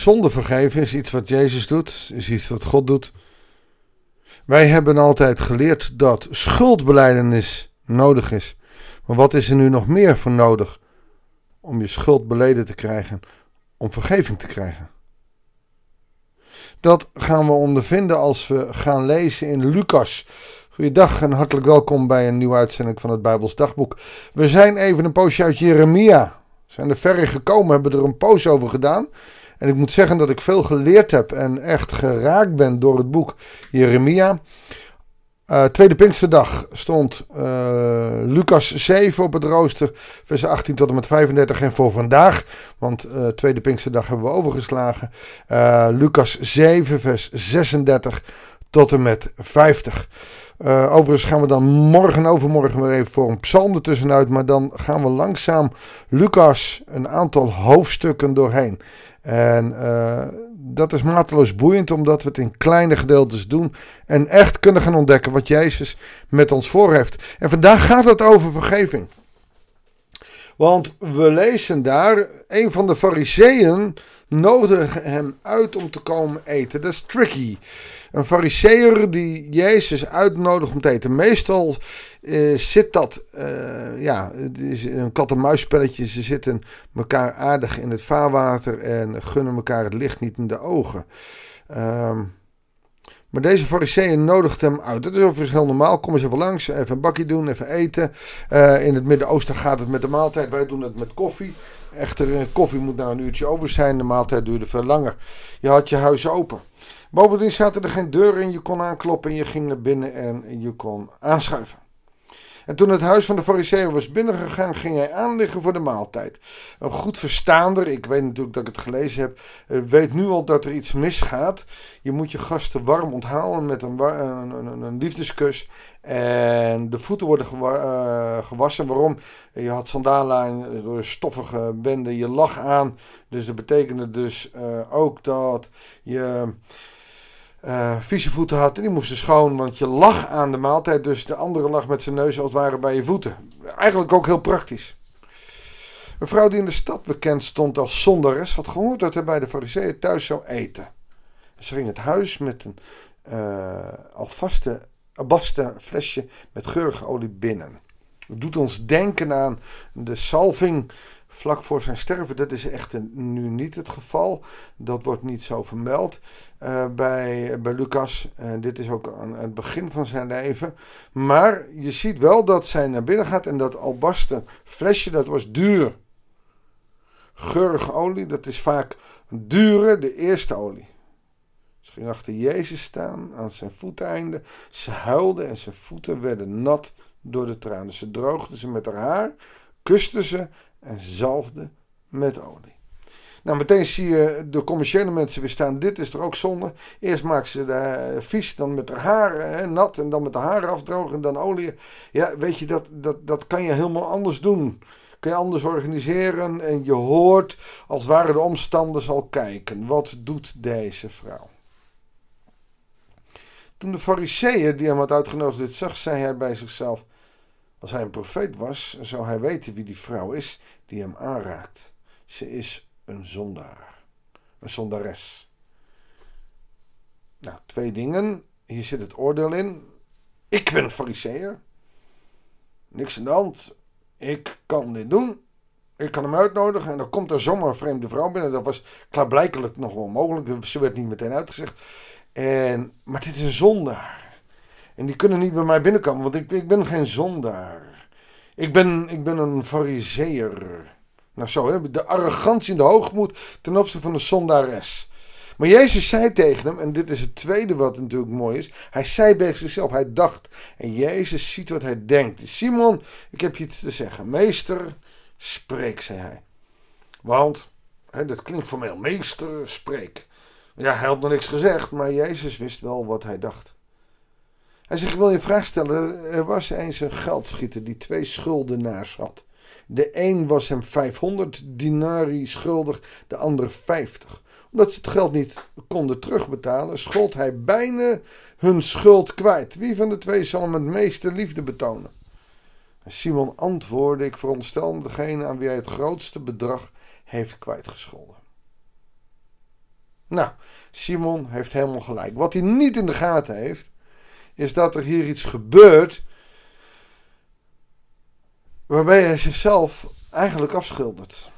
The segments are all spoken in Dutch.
Zonde vergeven is iets wat Jezus doet, is iets wat God doet. Wij hebben altijd geleerd dat schuldbeleidenis nodig is. Maar wat is er nu nog meer voor nodig om je schuld beleden te krijgen, om vergeving te krijgen? Dat gaan we ondervinden als we gaan lezen in Lucas. Goeiedag en hartelijk welkom bij een nieuwe uitzending van het Bijbels Dagboek. We zijn even een poosje uit Jeremia. We zijn er verre gekomen, hebben er een poos over gedaan. En ik moet zeggen dat ik veel geleerd heb en echt geraakt ben door het boek Jeremia. Uh, tweede Pinksterdag stond uh, Lucas 7 op het rooster, vers 18 tot en met 35. En voor vandaag, want uh, tweede Pinksterdag hebben we overgeslagen, Lucas 7, vers 36 tot en met 50. overigens gaan we dan morgen overmorgen weer even voor een psalm ertussenuit. Maar dan gaan we langzaam Lucas een aantal hoofdstukken doorheen. En uh, dat is mateloos boeiend omdat we het in kleine gedeeltes doen. En echt kunnen gaan ontdekken wat Jezus met ons voor heeft. En vandaag gaat het over vergeving. Want we lezen daar, een van de fariseeën nodigde hem uit om te komen eten. Dat is tricky. Een fariseer die Jezus uitnodigt om te eten. Meestal uh, zit dat, uh, ja, het is een kat-en-muisspelletje. Ze zitten elkaar aardig in het vaarwater en gunnen elkaar het licht niet in de ogen. Um, maar deze fariseeën nodigt hem uit. Dat is overigens heel normaal. Kom eens even langs, even een bakje doen, even eten. Uh, in het Midden-Oosten gaat het met de maaltijd. Wij doen het met koffie. Echter, koffie moet nou een uurtje over zijn. De maaltijd duurde veel langer. Je had je huis open. Bovendien zaten er geen deuren in. Je kon aankloppen en je ging naar binnen en je kon aanschuiven. En toen het huis van de fariseeën was binnengegaan, ging hij aanliggen voor de maaltijd. Een goed verstaander, ik weet natuurlijk dat ik het gelezen heb, eh, weet nu al dat er iets misgaat. Je moet je gasten warm onthalen met een, een, een, een liefdeskus. En de voeten worden eh, gewassen. Waarom? Je had sandalen door stoffige bende. Je lag aan. Dus dat betekende dus uh, ook dat je uh, vieze voeten had. En die moesten schoon, want je lag aan de maaltijd. Dus de andere lag met zijn neus als het ware bij je voeten. Eigenlijk ook heel praktisch. Een vrouw die in de stad bekend stond als zondares had gehoord dat hij bij de fariseeën thuis zou eten. Ze ging het huis met een uh, alvaste flesje met geurige olie binnen. Het doet ons denken aan de salving vlak voor zijn sterven. Dat is echter nu niet het geval. Dat wordt niet zo vermeld uh, bij, bij Lucas. Uh, dit is ook aan het begin van zijn leven. Maar je ziet wel dat zij naar binnen gaat en dat albasten flesje, dat was duur. Geurige olie, dat is vaak dure, de eerste olie. Ze ging achter Jezus staan aan zijn voeteinde. Ze huilde en zijn voeten werden nat door de tranen. Ze droogde ze met haar haar, kuste ze en zalfde met olie. Nou, meteen zie je de commerciële mensen weer staan. Dit is er ook zonde. Eerst maken ze de vies, dan met haar haar hè, nat en dan met de haren afdrogen en dan olie. Ja, weet je, dat, dat, dat kan je helemaal anders doen. Kun je anders organiseren en je hoort als ware de omstanders al kijken. Wat doet deze vrouw? Toen de fariseeën die hem had uitgenodigd dit zag, zei hij bij zichzelf... Als hij een profeet was, zou hij weten wie die vrouw is die hem aanraakt. Ze is een zondaar. Een zondares. Nou, twee dingen. Hier zit het oordeel in. Ik ben een fariseer. Niks aan de hand. Ik kan dit doen. Ik kan hem uitnodigen en dan komt er zomaar een vreemde vrouw binnen. Dat was klaarblijkelijk nog wel mogelijk. Ze werd niet meteen uitgezegd. En, maar dit is een zondaar. En die kunnen niet bij mij binnenkomen, want ik, ik ben geen zondaar. Ik ben, ik ben een fariseer. Nou zo, hè? de arrogantie en de hoogmoed ten opzichte van de zondares. Maar Jezus zei tegen hem, en dit is het tweede wat natuurlijk mooi is. Hij zei bij zichzelf, hij dacht. En Jezus ziet wat hij denkt. Simon, ik heb je iets te zeggen. Meester, spreek, zei hij. Want, hè, dat klinkt formeel, meester, spreek. Ja, hij had nog niks gezegd, maar Jezus wist wel wat hij dacht. Hij zegt, ik wil je vraag stellen. Er was eens een geldschieter die twee schuldenaars had. De een was hem 500 dinari schuldig, de ander 50. Omdat ze het geld niet konden terugbetalen, schold hij bijna hun schuld kwijt. Wie van de twee zal hem het meeste liefde betonen? Simon antwoordde, ik veronderstel degene aan wie hij het grootste bedrag heeft kwijtgescholden. Nou, Simon heeft helemaal gelijk. Wat hij niet in de gaten heeft, is dat er hier iets gebeurt waarbij hij zichzelf eigenlijk afschildert.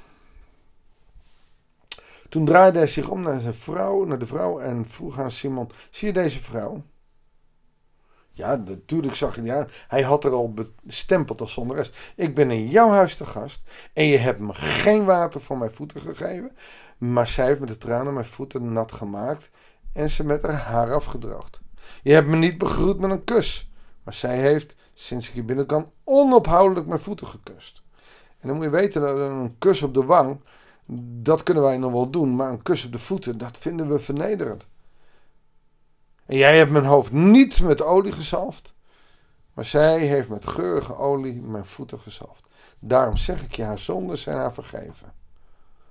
Toen draaide hij zich om naar zijn vrouw, naar de vrouw en vroeg aan Simon: Zie je deze vrouw? Ja, natuurlijk zag hij die aan. Hij had er al bestempeld als zonderes. Ik ben in jouw huis te gast en je hebt me geen water voor mijn voeten gegeven. Maar zij heeft met de tranen mijn voeten nat gemaakt en ze met haar haar afgedroogd. Je hebt me niet begroet met een kus. Maar zij heeft, sinds ik hier binnen kan, onophoudelijk mijn voeten gekust. En dan moet je weten dat een kus op de wang, dat kunnen wij nog wel doen. Maar een kus op de voeten, dat vinden we vernederend. En jij hebt mijn hoofd niet met olie gezalfd, maar zij heeft met geurige olie mijn voeten gezalfd. Daarom zeg ik je, haar zonden zijn haar vergeven.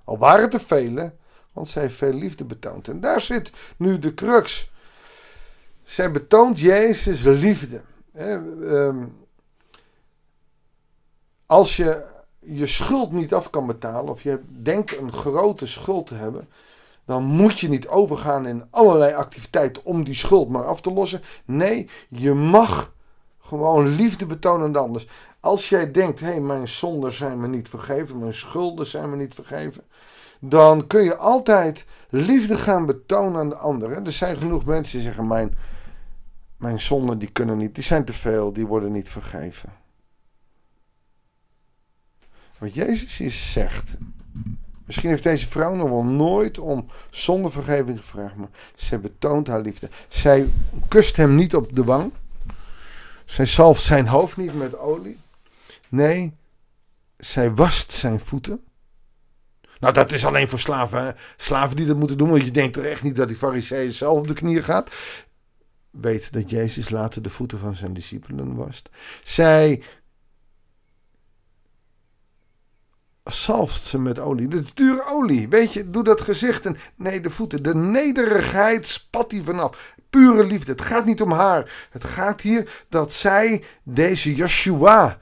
Al waren het er vele, want zij heeft veel liefde betoond. En daar zit nu de crux. Zij betoont Jezus liefde. Ehm, als je je schuld niet af kan betalen, of je denkt een grote schuld te hebben, dan moet je niet overgaan in allerlei activiteiten om die schuld maar af te lossen. Nee, je mag gewoon liefde betonen aan de ander. Als jij denkt, hé, hey, mijn zonden zijn me niet vergeven, mijn schulden zijn me niet vergeven, dan kun je altijd liefde gaan betonen aan de ander. Er zijn genoeg mensen die zeggen, mijn, mijn zonden die kunnen niet, die zijn te veel, die worden niet vergeven. Wat Jezus hier zegt, Misschien heeft deze vrouw nog wel nooit om zondevergeving gevraagd, maar zij betoont haar liefde. Zij kust hem niet op de wang. Zij zalft zijn hoofd niet met olie. Nee, zij wast zijn voeten. Nou, dat is alleen voor slaven. Slaven die dat moeten doen, want je denkt toch echt niet dat die fariseeën zelf op de knieën gaat. Weet dat Jezus later de voeten van zijn discipelen wast. Zij zalft ze met olie. De dure olie. Weet je, doe dat gezicht en nee, de voeten. De nederigheid spat die vanaf. Pure liefde. Het gaat niet om haar. Het gaat hier dat zij deze Yeshua,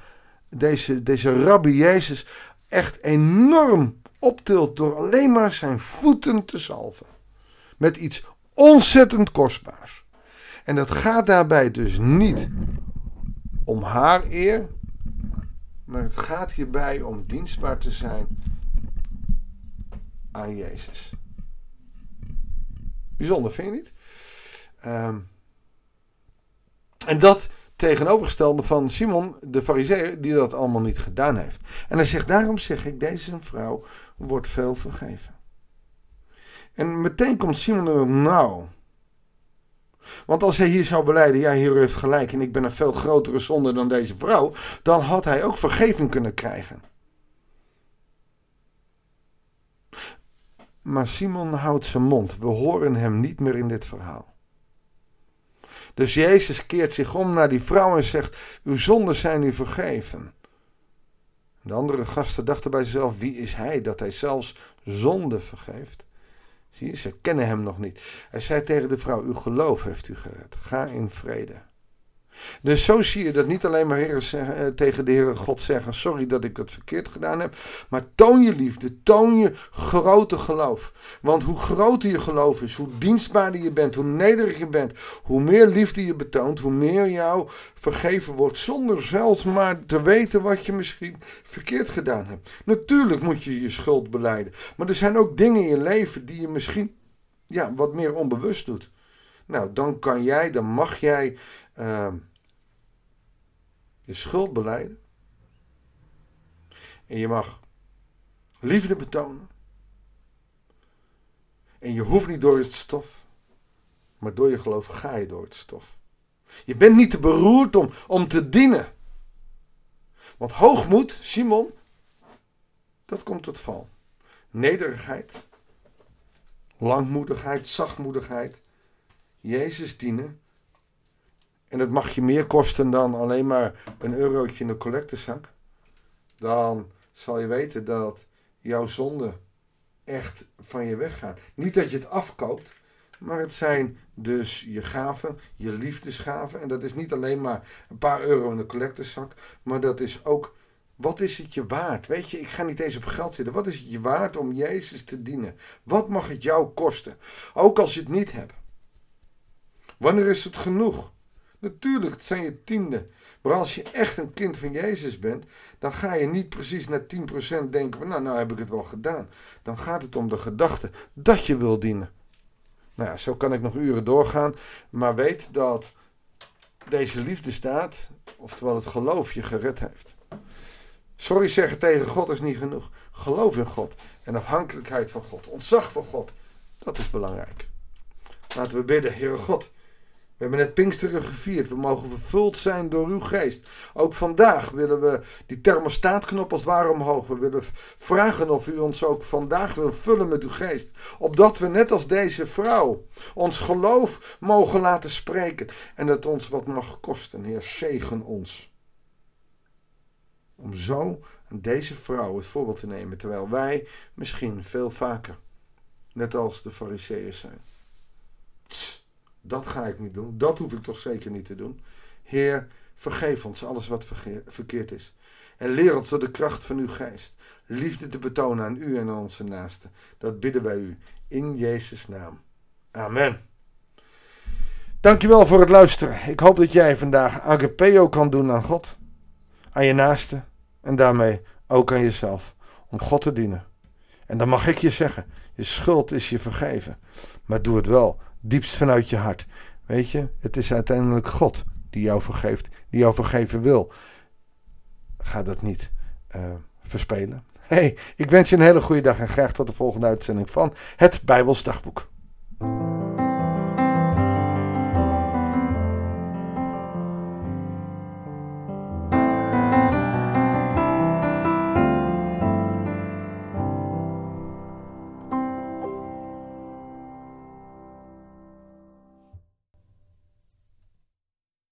deze, deze rabbi Jezus, echt enorm optilt door alleen maar zijn voeten te zalven. Met iets ontzettend kostbaars. En dat gaat daarbij dus niet om haar eer, maar het gaat hierbij om dienstbaar te zijn aan Jezus. Bijzonder, vind je niet? Ehm, en dat tegenovergestelde van Simon de Farizeeër, die dat allemaal niet gedaan heeft. En hij zegt: Daarom zeg ik, deze vrouw wordt veel vergeven. En meteen komt Simon er, nou. Want als hij hier zou beleiden, ja, hier heeft gelijk en ik ben een veel grotere zonde dan deze vrouw, dan had hij ook vergeving kunnen krijgen. Maar Simon houdt zijn mond. We horen hem niet meer in dit verhaal. Dus Jezus keert zich om naar die vrouw en zegt: Uw zonden zijn u vergeven. De andere gasten dachten bij zichzelf: Wie is hij dat hij zelfs zonde vergeeft? Zie je, ze kennen hem nog niet. Hij zei tegen de vrouw: Uw geloof heeft u gered. Ga in vrede. Dus zo zie je dat niet alleen maar heren eh, tegen de Heere God zeggen: Sorry dat ik dat verkeerd gedaan heb. Maar toon je liefde, toon je grote geloof. Want hoe groter je geloof is, hoe dienstbaarder je bent, hoe nederig je bent, hoe meer liefde je betoont, hoe meer jou vergeven wordt. Zonder zelfs maar te weten wat je misschien verkeerd gedaan hebt. Natuurlijk moet je je schuld beleiden. Maar er zijn ook dingen in je leven die je misschien ja, wat meer onbewust doet. Nou, dan kan jij, dan mag jij. Uh, je schuld beleiden. En je mag liefde betonen. En je hoeft niet door het stof, maar door je geloof ga je door het stof. Je bent niet te beroerd om, om te dienen. Want hoogmoed, Simon, dat komt tot val. Nederigheid, langmoedigheid, zachtmoedigheid, Jezus dienen, en het mag je meer kosten dan alleen maar een eurotje in de collectezak, dan zal je weten dat jouw zonden echt van je weggaan. Niet dat je het afkoopt, maar het zijn dus je gaven, je liefdesgaven. En dat is niet alleen maar een paar euro in de collectezak, maar dat is ook Wat is het je waard? Weet je, ik ga niet eens op geld zitten. Wat is het je waard om Jezus te dienen? Wat mag het jou kosten? Ook als je het niet hebt. Wanneer is het genoeg? Natuurlijk, het zijn je tiende. Maar als je echt een kind van Jezus bent, dan ga je niet precies naar 10% denken van nou, nou heb ik het wel gedaan. Dan gaat het om de gedachte dat je wil dienen. Nou ja, zo kan ik nog uren doorgaan. Maar weet dat deze liefde staat, oftewel het geloof je gered heeft. Sorry zeggen tegen God is niet genoeg. Geloof in God en afhankelijkheid van God, ontzag voor God, dat is belangrijk. Laten we bidden, Heere God. We hebben net Pinksteren gevierd. We mogen vervuld zijn door uw geest. Ook vandaag willen we die thermostaatknop als het ware omhoog. We willen vragen of u ons ook vandaag wil vullen met uw geest. Opdat we net als deze vrouw ons geloof mogen laten spreken. En het ons wat mag kosten. Heer, zegen ons. Om zo aan deze vrouw het voorbeeld te nemen. Terwijl wij misschien veel vaker, net als de fariseeën zijn. Dat ga ik niet doen. Dat hoef ik toch zeker niet te doen. Heer, vergeef ons alles wat verkeerd is. En leer ons door de kracht van uw geest liefde te betonen aan u en aan onze naasten. Dat bidden wij u in Jezus' naam. Amen. Dankjewel voor het luisteren. Ik hoop dat jij vandaag agapeo kan doen aan God, aan je naaste en daarmee ook aan jezelf. Om God te dienen. En dan mag ik je zeggen, je schuld is je vergeven. Maar doe het wel diepst vanuit je hart. Weet je, het is uiteindelijk God die jou vergeeft, die jou vergeven wil. Ga dat niet uh, verspelen. Hey, ik wens je een hele goede dag en graag tot de volgende uitzending van het Bijbels Dagboek.